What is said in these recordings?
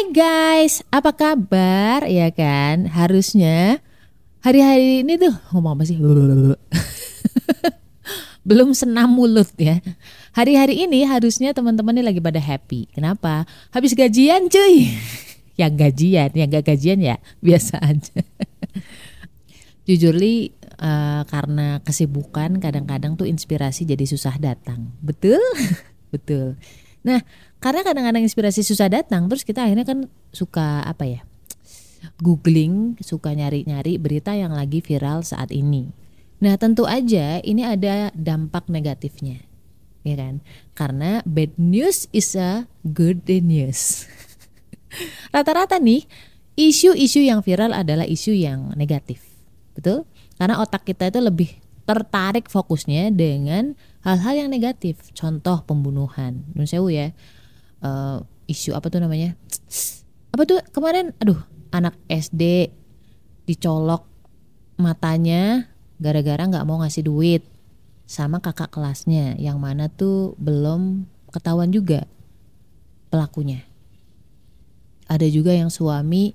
Hai guys, apa kabar? Ya kan, harusnya hari-hari ini tuh ngomong apa sih? Belum senam mulut ya. Hari-hari ini harusnya teman-teman ini lagi pada happy. Kenapa? Habis gajian cuy. yang gajian, yang gak gajian ya biasa aja. Jujur li uh, karena kesibukan kadang-kadang tuh inspirasi jadi susah datang. Betul? Betul. Nah, karena kadang-kadang inspirasi susah datang, terus kita akhirnya kan suka apa ya? Googling, suka nyari-nyari berita yang lagi viral saat ini. Nah, tentu aja ini ada dampak negatifnya. Ya kan? Karena bad news is a good news. Rata-rata nih, isu-isu yang viral adalah isu yang negatif. Betul? Karena otak kita itu lebih tertarik fokusnya dengan hal-hal yang negatif. Contoh pembunuhan. Nun sewu ya uh, isu apa tuh namanya? Apa tuh kemarin? Aduh anak SD dicolok matanya gara-gara nggak mau ngasih duit sama kakak kelasnya. Yang mana tuh belum ketahuan juga pelakunya. Ada juga yang suami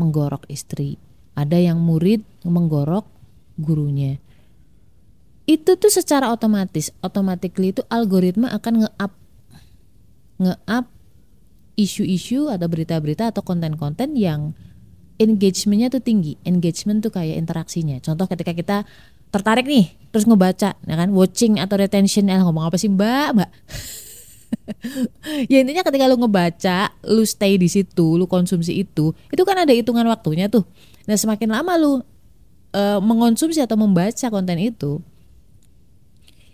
menggorok istri. Ada yang murid menggorok gurunya. Itu tuh secara otomatis automatically itu algoritma akan nge-up nge-up isu-isu atau berita-berita atau konten-konten yang engagementnya tuh tinggi. Engagement tuh kayak interaksinya. Contoh ketika kita tertarik nih terus ngebaca ya kan? Watching atau retention eh ngomong apa sih mbak? Mbak. Ya intinya ketika lu ngebaca lu stay di situ lu konsumsi itu itu kan ada hitungan waktunya tuh. Nah semakin lama lu uh, mengonsumsi atau membaca konten itu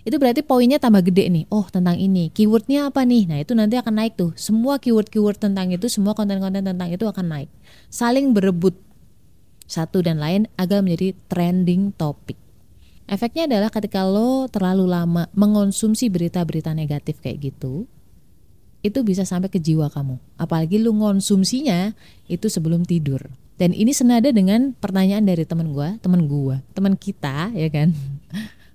itu berarti poinnya tambah gede nih. Oh tentang ini, keywordnya apa nih? Nah itu nanti akan naik tuh. Semua keyword-keyword tentang itu, semua konten-konten tentang itu akan naik. Saling berebut satu dan lain agar menjadi trending topik. Efeknya adalah ketika lo terlalu lama mengonsumsi berita-berita negatif kayak gitu, itu bisa sampai ke jiwa kamu. Apalagi lo ngonsumsinya itu sebelum tidur. Dan ini senada dengan pertanyaan dari teman gue, teman gue, teman kita, ya kan?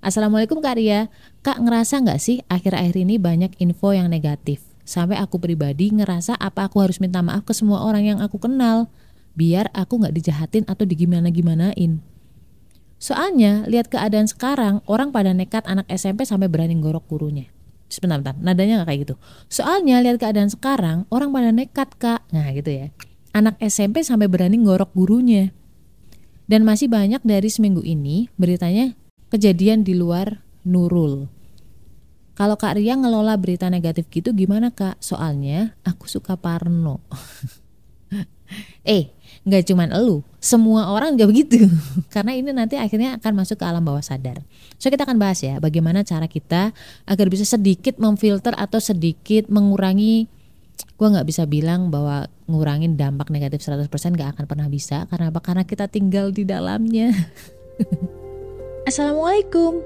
Assalamualaikum Kak Ria. Kak ngerasa nggak sih akhir-akhir ini banyak info yang negatif? Sampai aku pribadi ngerasa apa aku harus minta maaf ke semua orang yang aku kenal. Biar aku nggak dijahatin atau digimana-gimanain. Soalnya lihat keadaan sekarang orang pada nekat anak SMP sampai berani gorok gurunya. Sebentar, bentar, nadanya nggak kayak gitu. Soalnya lihat keadaan sekarang orang pada nekat kak, nah gitu ya. Anak SMP sampai berani gorok gurunya. Dan masih banyak dari seminggu ini beritanya kejadian di luar Nurul. Kalau Kak Ria ngelola berita negatif gitu gimana Kak? Soalnya aku suka parno. eh, nggak cuman elu, semua orang nggak begitu. Karena ini nanti akhirnya akan masuk ke alam bawah sadar. So kita akan bahas ya bagaimana cara kita agar bisa sedikit memfilter atau sedikit mengurangi gue nggak bisa bilang bahwa ngurangin dampak negatif 100% gak akan pernah bisa karena apa? Karena kita tinggal di dalamnya. Assalamualaikum.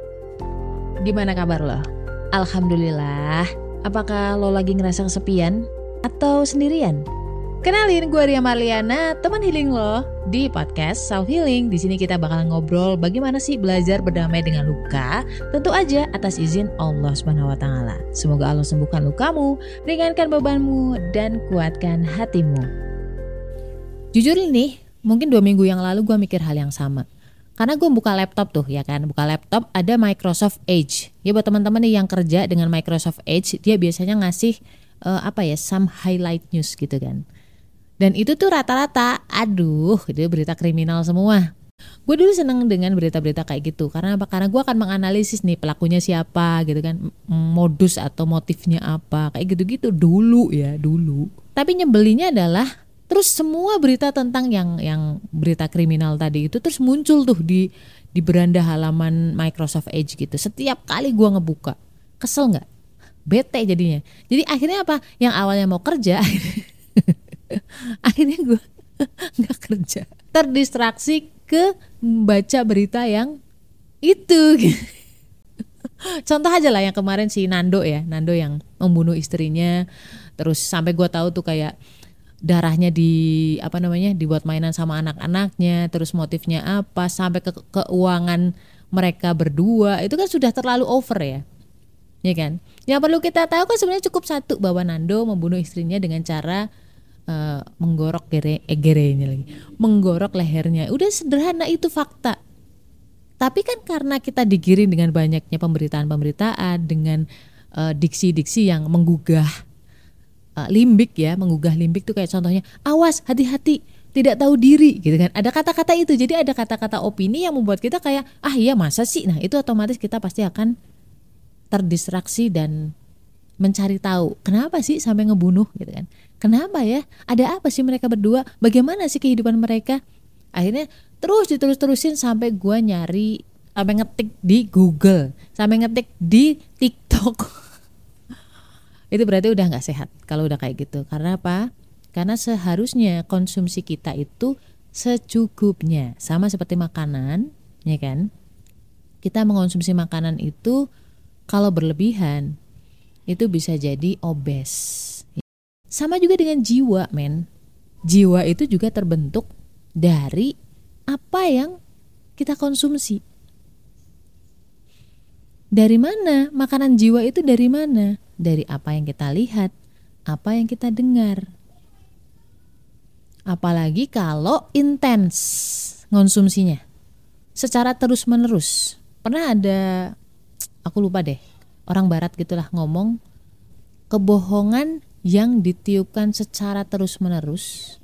Gimana kabar lo? Alhamdulillah. Apakah lo lagi ngerasa kesepian atau sendirian? Kenalin gue Ria Marliana, teman healing lo di podcast Self Healing. Di sini kita bakal ngobrol bagaimana sih belajar berdamai dengan luka, tentu aja atas izin Allah Subhanahu wa taala. Semoga Allah sembuhkan lukamu, ringankan bebanmu dan kuatkan hatimu. Jujur nih, mungkin dua minggu yang lalu gue mikir hal yang sama karena gue buka laptop tuh ya kan? Buka laptop ada Microsoft Edge. Ya buat teman-teman nih yang kerja dengan Microsoft Edge dia biasanya ngasih uh, apa ya some highlight news gitu kan. Dan itu tuh rata-rata aduh itu berita kriminal semua. Gue dulu seneng dengan berita-berita kayak gitu. Karena apa? Karena gue akan menganalisis nih pelakunya siapa gitu kan modus atau motifnya apa kayak gitu-gitu dulu ya dulu. Tapi nyebelinya adalah terus semua berita tentang yang yang berita kriminal tadi itu terus muncul tuh di di beranda halaman Microsoft Edge gitu. Setiap kali gua ngebuka kesel nggak? Bete jadinya. Jadi akhirnya apa? Yang awalnya mau kerja akhirnya gua nggak kerja. Terdistraksi ke membaca berita yang itu. Contoh aja lah yang kemarin si Nando ya. Nando yang membunuh istrinya. Terus sampai gua tahu tuh kayak darahnya di apa namanya dibuat mainan sama anak-anaknya terus motifnya apa sampai ke keuangan mereka berdua itu kan sudah terlalu over ya. Ya kan? Yang perlu kita tahu kan sebenarnya cukup satu bahwa Nando membunuh istrinya dengan cara uh, menggorok gere eh, gerenya lagi menggorok lehernya. Udah sederhana itu fakta. Tapi kan karena kita digiring dengan banyaknya pemberitaan-pemberitaan dengan uh, diksi-diksi yang menggugah uh, limbik ya menggugah limbik tuh kayak contohnya awas hati-hati tidak tahu diri gitu kan. Ada kata-kata itu jadi ada kata-kata opini yang membuat kita kayak ah iya masa sih? Nah itu otomatis kita pasti akan terdistraksi dan mencari tahu kenapa sih sampai ngebunuh? Gitu kan. Kenapa ya? Ada apa sih mereka berdua? Bagaimana sih kehidupan mereka? Akhirnya terus diterus-terusin sampai gua nyari sampai ngetik di Google sampai ngetik di TikTok itu berarti udah nggak sehat kalau udah kayak gitu karena apa karena seharusnya konsumsi kita itu secukupnya, sama seperti makanan, ya kan? Kita mengonsumsi makanan itu kalau berlebihan itu bisa jadi obes. Sama juga dengan jiwa, men. Jiwa itu juga terbentuk dari apa yang kita konsumsi. Dari mana? Makanan jiwa itu dari mana? Dari apa yang kita lihat, apa yang kita dengar, Apalagi kalau intens konsumsinya. Secara terus-menerus. Pernah ada aku lupa deh, orang barat gitulah ngomong kebohongan yang ditiupkan secara terus-menerus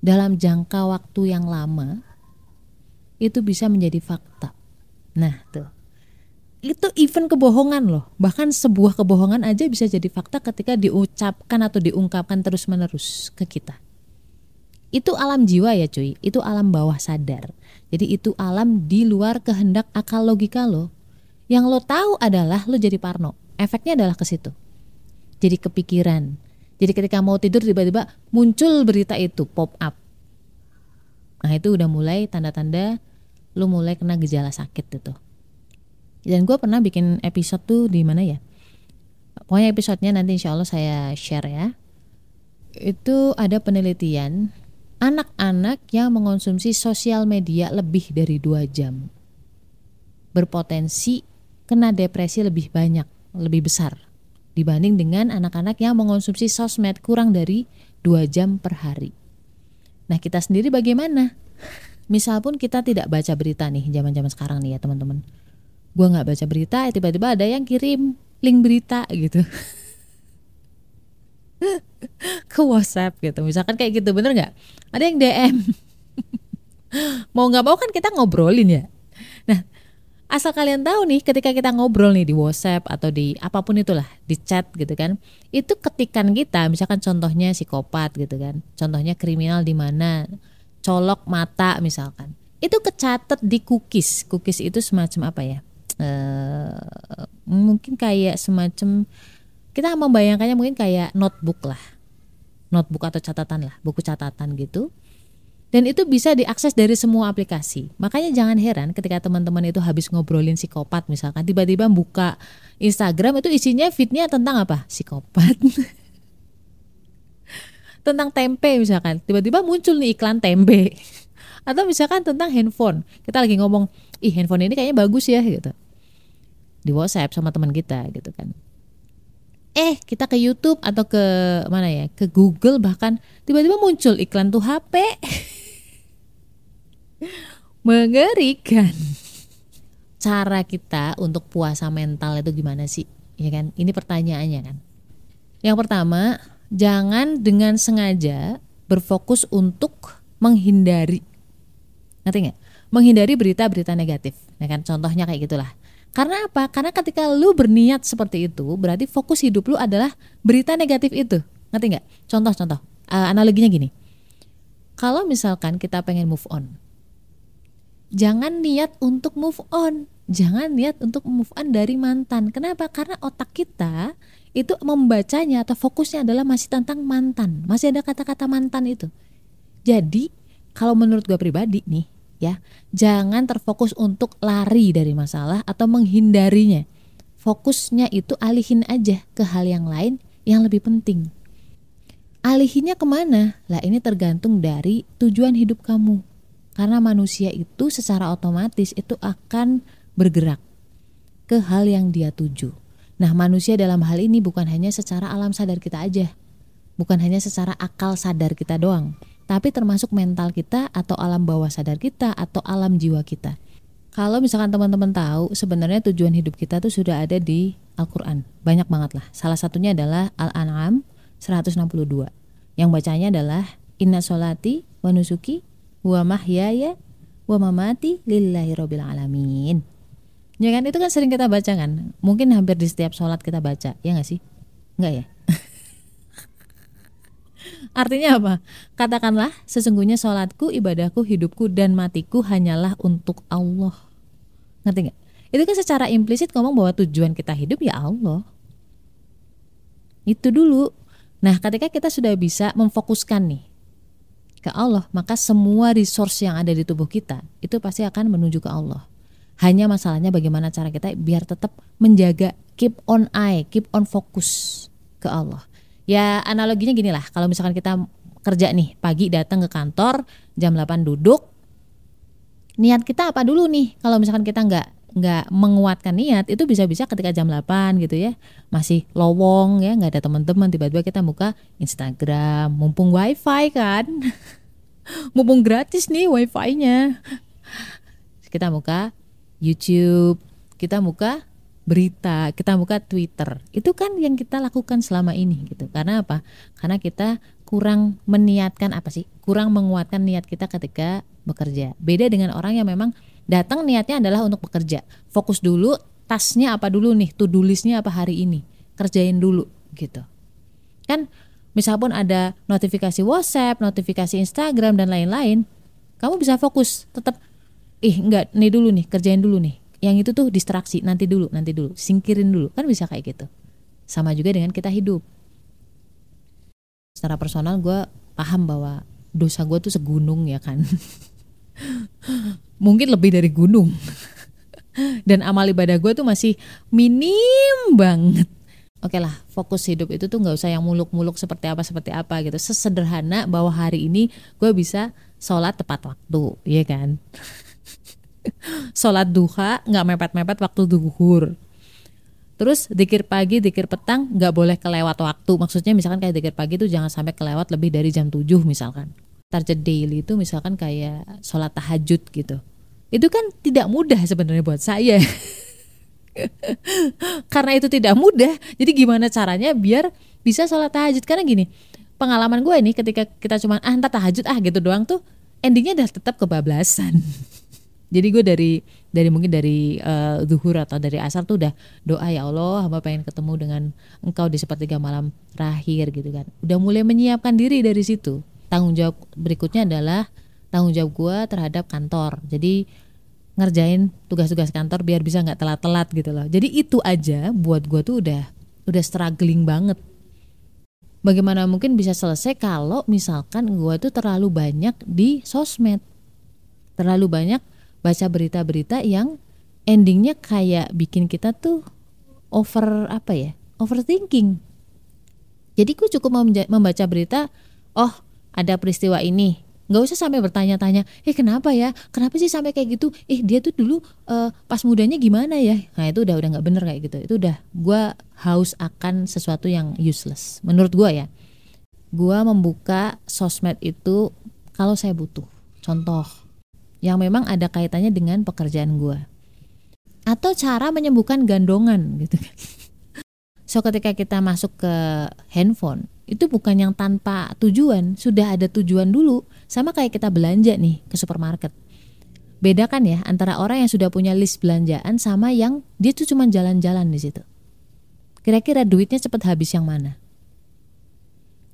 dalam jangka waktu yang lama itu bisa menjadi fakta. Nah, tuh. Itu even kebohongan loh. Bahkan sebuah kebohongan aja bisa jadi fakta ketika diucapkan atau diungkapkan terus-menerus ke kita. Itu alam jiwa ya cuy. Itu alam bawah sadar. Jadi itu alam di luar kehendak akal logika lo. Yang lo tahu adalah lo jadi parno. Efeknya adalah ke situ. Jadi kepikiran. Jadi ketika mau tidur tiba-tiba muncul berita itu pop up. Nah itu udah mulai tanda-tanda lo mulai kena gejala sakit itu dan gue pernah bikin episode tuh di mana ya pokoknya episodenya nanti insya Allah saya share ya itu ada penelitian anak-anak yang mengonsumsi sosial media lebih dari dua jam berpotensi kena depresi lebih banyak, lebih besar dibanding dengan anak-anak yang mengonsumsi sosmed kurang dari dua jam per hari. Nah kita sendiri bagaimana? Misal pun kita tidak baca berita nih zaman-zaman sekarang nih ya teman-teman. Gua nggak baca berita, tiba-tiba ada yang kirim link berita gitu. ke WhatsApp gitu. Misalkan kayak gitu bener nggak? Ada yang DM mau nggak mau kan kita ngobrolin ya? Nah asal kalian tahu nih ketika kita ngobrol nih di WhatsApp atau di apa pun itulah di chat gitu kan itu ketikan kita misalkan contohnya psikopat gitu kan contohnya kriminal di mana colok mata misalkan itu kecatat di cookies. Cookies itu semacam apa ya uh, mungkin kayak semacam kita membayangkannya mungkin kayak notebook lah. Notebook atau catatan lah buku catatan gitu. Dan itu bisa diakses dari semua aplikasi. Makanya jangan heran ketika teman-teman itu habis ngobrolin psikopat misalkan tiba-tiba buka Instagram itu isinya fitnya tentang apa? Psikopat. Tentang tempe misalkan tiba-tiba muncul nih iklan tempe. Atau misalkan tentang handphone. Kita lagi ngomong ih handphone ini kayaknya bagus ya gitu di WhatsApp sama teman kita gitu kan. Eh kita ke YouTube atau ke mana ya ke Google bahkan tiba-tiba muncul iklan tuh HP mengerikan. Cara kita untuk puasa mental itu gimana sih? Ya kan? Ini pertanyaannya kan. Yang pertama jangan dengan sengaja berfokus untuk menghindari. Ngerti nggak? Menghindari berita-berita negatif. Ya kan? Contohnya kayak gitulah karena apa? Karena ketika lu berniat seperti itu, berarti fokus hidup lu adalah berita negatif itu. Ngerti nggak? Contoh-contoh. Uh, analoginya gini. Kalau misalkan kita pengen move on, jangan niat untuk move on. Jangan niat untuk move on dari mantan. Kenapa? Karena otak kita itu membacanya atau fokusnya adalah masih tentang mantan. Masih ada kata-kata mantan itu. Jadi, kalau menurut gue pribadi nih, ya. Jangan terfokus untuk lari dari masalah atau menghindarinya. Fokusnya itu alihin aja ke hal yang lain yang lebih penting. Alihinnya ke mana? Lah ini tergantung dari tujuan hidup kamu. Karena manusia itu secara otomatis itu akan bergerak ke hal yang dia tuju. Nah manusia dalam hal ini bukan hanya secara alam sadar kita aja. Bukan hanya secara akal sadar kita doang, tapi termasuk mental kita atau alam bawah sadar kita atau alam jiwa kita. Kalau misalkan teman-teman tahu sebenarnya tujuan hidup kita tuh sudah ada di Al-Qur'an. Banyak banget lah. Salah satunya adalah Al-An'am 162. Yang bacanya adalah Inna solati wa nusuki wa mahyaya wa mamati lillahi rabbil alamin. Ya kan itu kan sering kita baca kan. Mungkin hampir di setiap sholat kita baca, ya nggak sih? Nggak ya? Artinya apa? Katakanlah sesungguhnya sholatku, ibadahku, hidupku dan matiku hanyalah untuk Allah. Ngerti nggak? Itu kan secara implisit ngomong bahwa tujuan kita hidup ya Allah. Itu dulu. Nah, ketika kita sudah bisa memfokuskan nih ke Allah, maka semua resource yang ada di tubuh kita itu pasti akan menuju ke Allah. Hanya masalahnya bagaimana cara kita biar tetap menjaga keep on eye, keep on fokus ke Allah. Ya analoginya gini lah, kalau misalkan kita kerja nih, pagi datang ke kantor, jam 8 duduk, niat kita apa dulu nih? Kalau misalkan kita nggak nggak menguatkan niat itu bisa-bisa ketika jam 8 gitu ya masih lowong ya nggak ada teman-teman tiba-tiba kita buka Instagram mumpung wifi kan. Mumpung gratis nih wifi-nya. Kita buka YouTube kita buka berita kita buka Twitter itu kan yang kita lakukan selama ini gitu karena apa karena kita kurang meniatkan apa sih kurang menguatkan niat kita ketika bekerja beda dengan orang yang memang Datang niatnya adalah untuk bekerja. Fokus dulu tasnya apa dulu nih, to do listnya apa hari ini. Kerjain dulu gitu. Kan misal pun ada notifikasi WhatsApp, notifikasi Instagram dan lain-lain, kamu bisa fokus tetap ih enggak nih dulu nih, kerjain dulu nih. Yang itu tuh distraksi, nanti dulu, nanti dulu, singkirin dulu. Kan bisa kayak gitu. Sama juga dengan kita hidup. Secara personal gue paham bahwa dosa gue tuh segunung ya kan. mungkin lebih dari gunung dan amal ibadah gue tuh masih minim banget oke lah fokus hidup itu tuh nggak usah yang muluk-muluk seperti apa seperti apa gitu sesederhana bahwa hari ini gue bisa sholat tepat waktu ya kan sholat duha nggak mepet-mepet waktu duhur Terus dikir pagi, dikir petang nggak boleh kelewat waktu. Maksudnya misalkan kayak dikir pagi itu jangan sampai kelewat lebih dari jam 7 misalkan. Target daily itu misalkan kayak sholat tahajud gitu. Itu kan tidak mudah sebenarnya buat saya. Karena itu tidak mudah jadi gimana caranya biar bisa sholat tahajud? Karena gini pengalaman gue ini ketika kita cuma ah entar tahajud ah gitu doang tuh endingnya udah tetap kebablasan jadi gue dari dari mungkin dari uh, zuhur atau dari asar tuh udah doa ya Allah hamba pengen ketemu dengan engkau di sepertiga malam terakhir gitu kan. Udah mulai menyiapkan diri dari situ. Tanggung jawab berikutnya adalah tanggung jawab gue terhadap kantor. Jadi ngerjain tugas-tugas kantor biar bisa nggak telat-telat gitu loh. Jadi itu aja buat gue tuh udah udah struggling banget. Bagaimana mungkin bisa selesai kalau misalkan gue tuh terlalu banyak di sosmed? Terlalu banyak baca berita-berita yang endingnya kayak bikin kita tuh over apa ya overthinking. Jadi gue cukup membaca berita oh ada peristiwa ini. Nggak usah sampai bertanya-tanya eh kenapa ya? Kenapa sih sampai kayak gitu? Eh dia tuh dulu uh, pas mudanya gimana ya? Nah itu udah udah nggak bener kayak gitu. Itu udah gue haus akan sesuatu yang useless. Menurut gue ya gue membuka sosmed itu kalau saya butuh. Contoh yang memang ada kaitannya dengan pekerjaan gue atau cara menyembuhkan gandongan gitu kan so ketika kita masuk ke handphone itu bukan yang tanpa tujuan, sudah ada tujuan dulu. Sama kayak kita belanja nih ke supermarket. Bedakan ya antara orang yang sudah punya list belanjaan sama yang dia tuh cuma jalan-jalan di situ. Kira-kira duitnya cepat habis yang mana?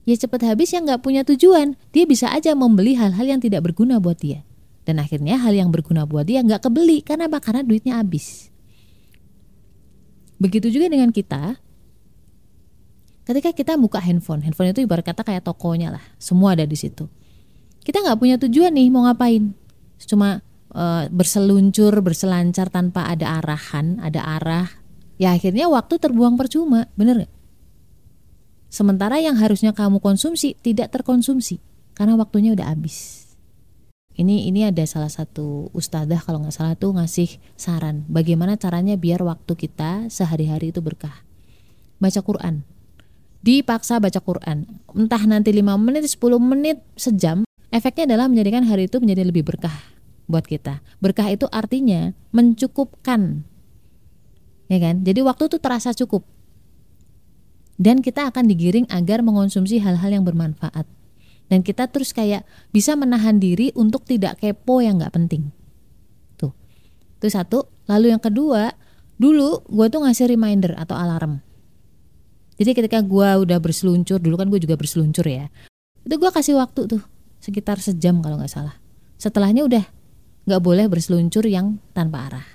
Ya cepat habis yang nggak punya tujuan. Dia bisa aja membeli hal-hal yang tidak berguna buat dia. Dan akhirnya hal yang berguna buat dia nggak kebeli. Karena apa? Karena duitnya habis. Begitu juga dengan kita, ketika kita buka handphone handphone itu ibarat kata kayak tokonya lah semua ada di situ kita nggak punya tujuan nih mau ngapain cuma uh, berseluncur berselancar tanpa ada arahan ada arah ya akhirnya waktu terbuang percuma bener gak? sementara yang harusnya kamu konsumsi tidak terkonsumsi karena waktunya udah habis ini ini ada salah satu ustadzah kalau nggak salah tuh ngasih saran bagaimana caranya biar waktu kita sehari-hari itu berkah baca Quran dipaksa baca Quran. Entah nanti 5 menit, 10 menit, sejam, efeknya adalah menjadikan hari itu menjadi lebih berkah buat kita. Berkah itu artinya mencukupkan. Ya kan? Jadi waktu itu terasa cukup. Dan kita akan digiring agar mengonsumsi hal-hal yang bermanfaat. Dan kita terus kayak bisa menahan diri untuk tidak kepo yang nggak penting. Tuh. Itu satu. Lalu yang kedua, dulu gue tuh ngasih reminder atau alarm jadi ketika gue udah berseluncur, dulu kan gue juga berseluncur ya. Itu gue kasih waktu tuh sekitar sejam kalau nggak salah. Setelahnya udah nggak boleh berseluncur yang tanpa arah.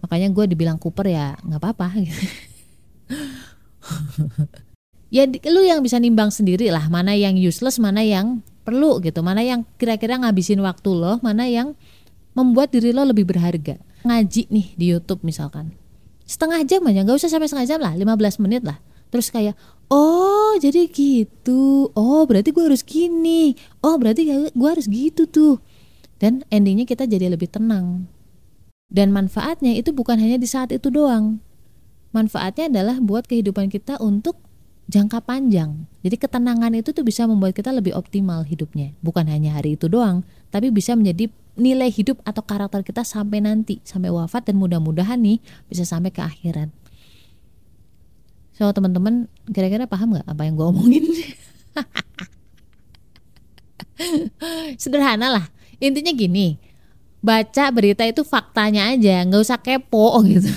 Makanya gue dibilang Cooper ya nggak apa-apa. Gitu. ya lu yang bisa nimbang sendiri lah mana yang useless, mana yang perlu gitu, mana yang kira-kira ngabisin waktu lo, mana yang membuat diri lo lebih berharga. Ngaji nih di YouTube misalkan. Setengah jam aja, nggak usah sampai setengah jam lah, 15 menit lah. Terus kayak oh jadi gitu. Oh berarti gue harus gini. Oh berarti gue harus gitu tuh. Dan endingnya kita jadi lebih tenang. Dan manfaatnya itu bukan hanya di saat itu doang. Manfaatnya adalah buat kehidupan kita untuk jangka panjang jadi ketenangan itu tuh bisa membuat kita lebih optimal hidupnya bukan hanya hari itu doang tapi bisa menjadi nilai hidup atau karakter kita sampai nanti sampai wafat dan mudah-mudahan nih bisa sampai ke akhirat So teman-teman kira-kira paham nggak apa yang gue omongin? Sederhana lah. Intinya gini, baca berita itu faktanya aja, nggak usah kepo gitu.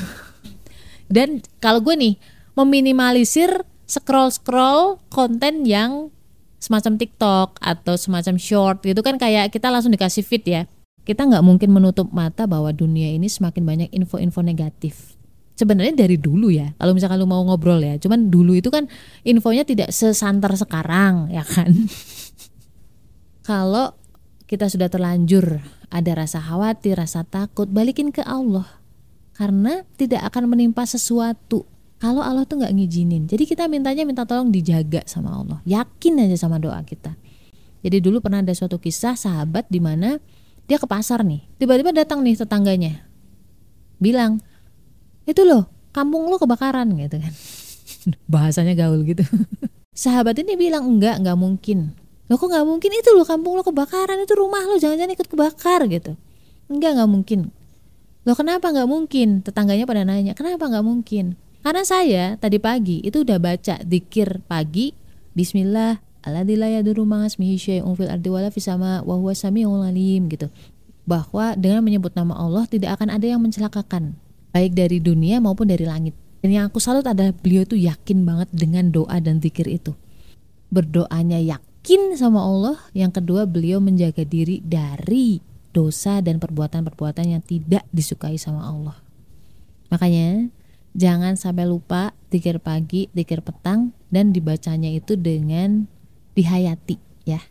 Dan kalau gue nih meminimalisir scroll-scroll konten yang semacam TikTok atau semacam short gitu kan kayak kita langsung dikasih feed ya. Kita nggak mungkin menutup mata bahwa dunia ini semakin banyak info-info negatif. Sebenarnya dari dulu ya kalau misalkan lu mau ngobrol ya cuman dulu itu kan infonya tidak sesantar sekarang ya kan? Kalau kita sudah terlanjur ada rasa khawatir rasa takut balikin ke Allah. Karena tidak akan menimpa sesuatu kalau Allah tuh nggak ngizinin. Jadi kita mintanya minta tolong dijaga sama Allah. Yakin aja sama doa kita. Jadi dulu pernah ada suatu kisah sahabat di mana dia ke pasar nih. Tiba-tiba datang nih tetangganya. Bilang itu loh kampung lo kebakaran gitu kan. Bahasanya gaul gitu. Sahabat ini bilang enggak enggak mungkin. Lo kok nggak mungkin? Itu loh kampung lo kebakaran. Itu rumah lo jangan-jangan ikut kebakar gitu. Enggak nggak mungkin. Lo kenapa nggak mungkin? Tetangganya pada nanya kenapa nggak mungkin karena saya tadi pagi itu udah baca dikir pagi Bismillah Alladzi ma'asmihi syai'un fil ardi wala fisama wa huwa samiul gitu bahwa dengan menyebut nama Allah tidak akan ada yang mencelakakan baik dari dunia maupun dari langit. Dan yang aku salut adalah beliau itu yakin banget dengan doa dan zikir itu. Berdoanya yakin sama Allah. Yang kedua beliau menjaga diri dari dosa dan perbuatan-perbuatan yang tidak disukai sama Allah. Makanya jangan sampai lupa zikir pagi, zikir petang dan dibacanya itu dengan dihayati ya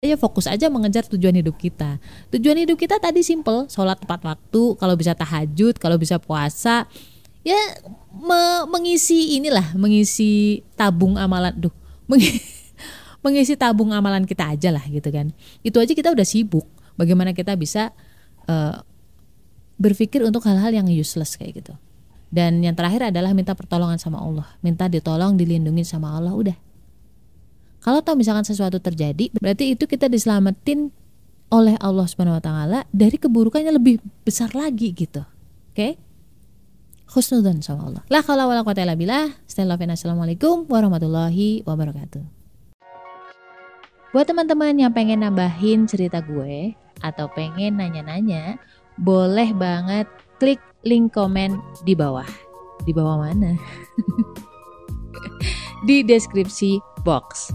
ya fokus aja mengejar tujuan hidup kita. Tujuan hidup kita tadi simple, sholat tepat waktu, kalau bisa tahajud, kalau bisa puasa, ya me mengisi inilah, mengisi tabung amalan, duh, mengisi tabung amalan kita aja lah gitu kan. Itu aja kita udah sibuk. Bagaimana kita bisa uh, berpikir untuk hal-hal yang useless kayak gitu. Dan yang terakhir adalah minta pertolongan sama Allah, minta ditolong, dilindungi sama Allah, udah kalau tahu misalkan sesuatu terjadi, berarti itu kita diselamatin oleh Allah Subhanahu wa taala dari keburukannya lebih besar lagi gitu. Oke? Okay? Khusnudan sama Allah. La haula wala quwata illa. Assalamualaikum warahmatullahi wabarakatuh. Buat teman-teman yang pengen nambahin cerita gue atau pengen nanya-nanya, boleh banget klik link komen di bawah. Di bawah mana? di deskripsi box.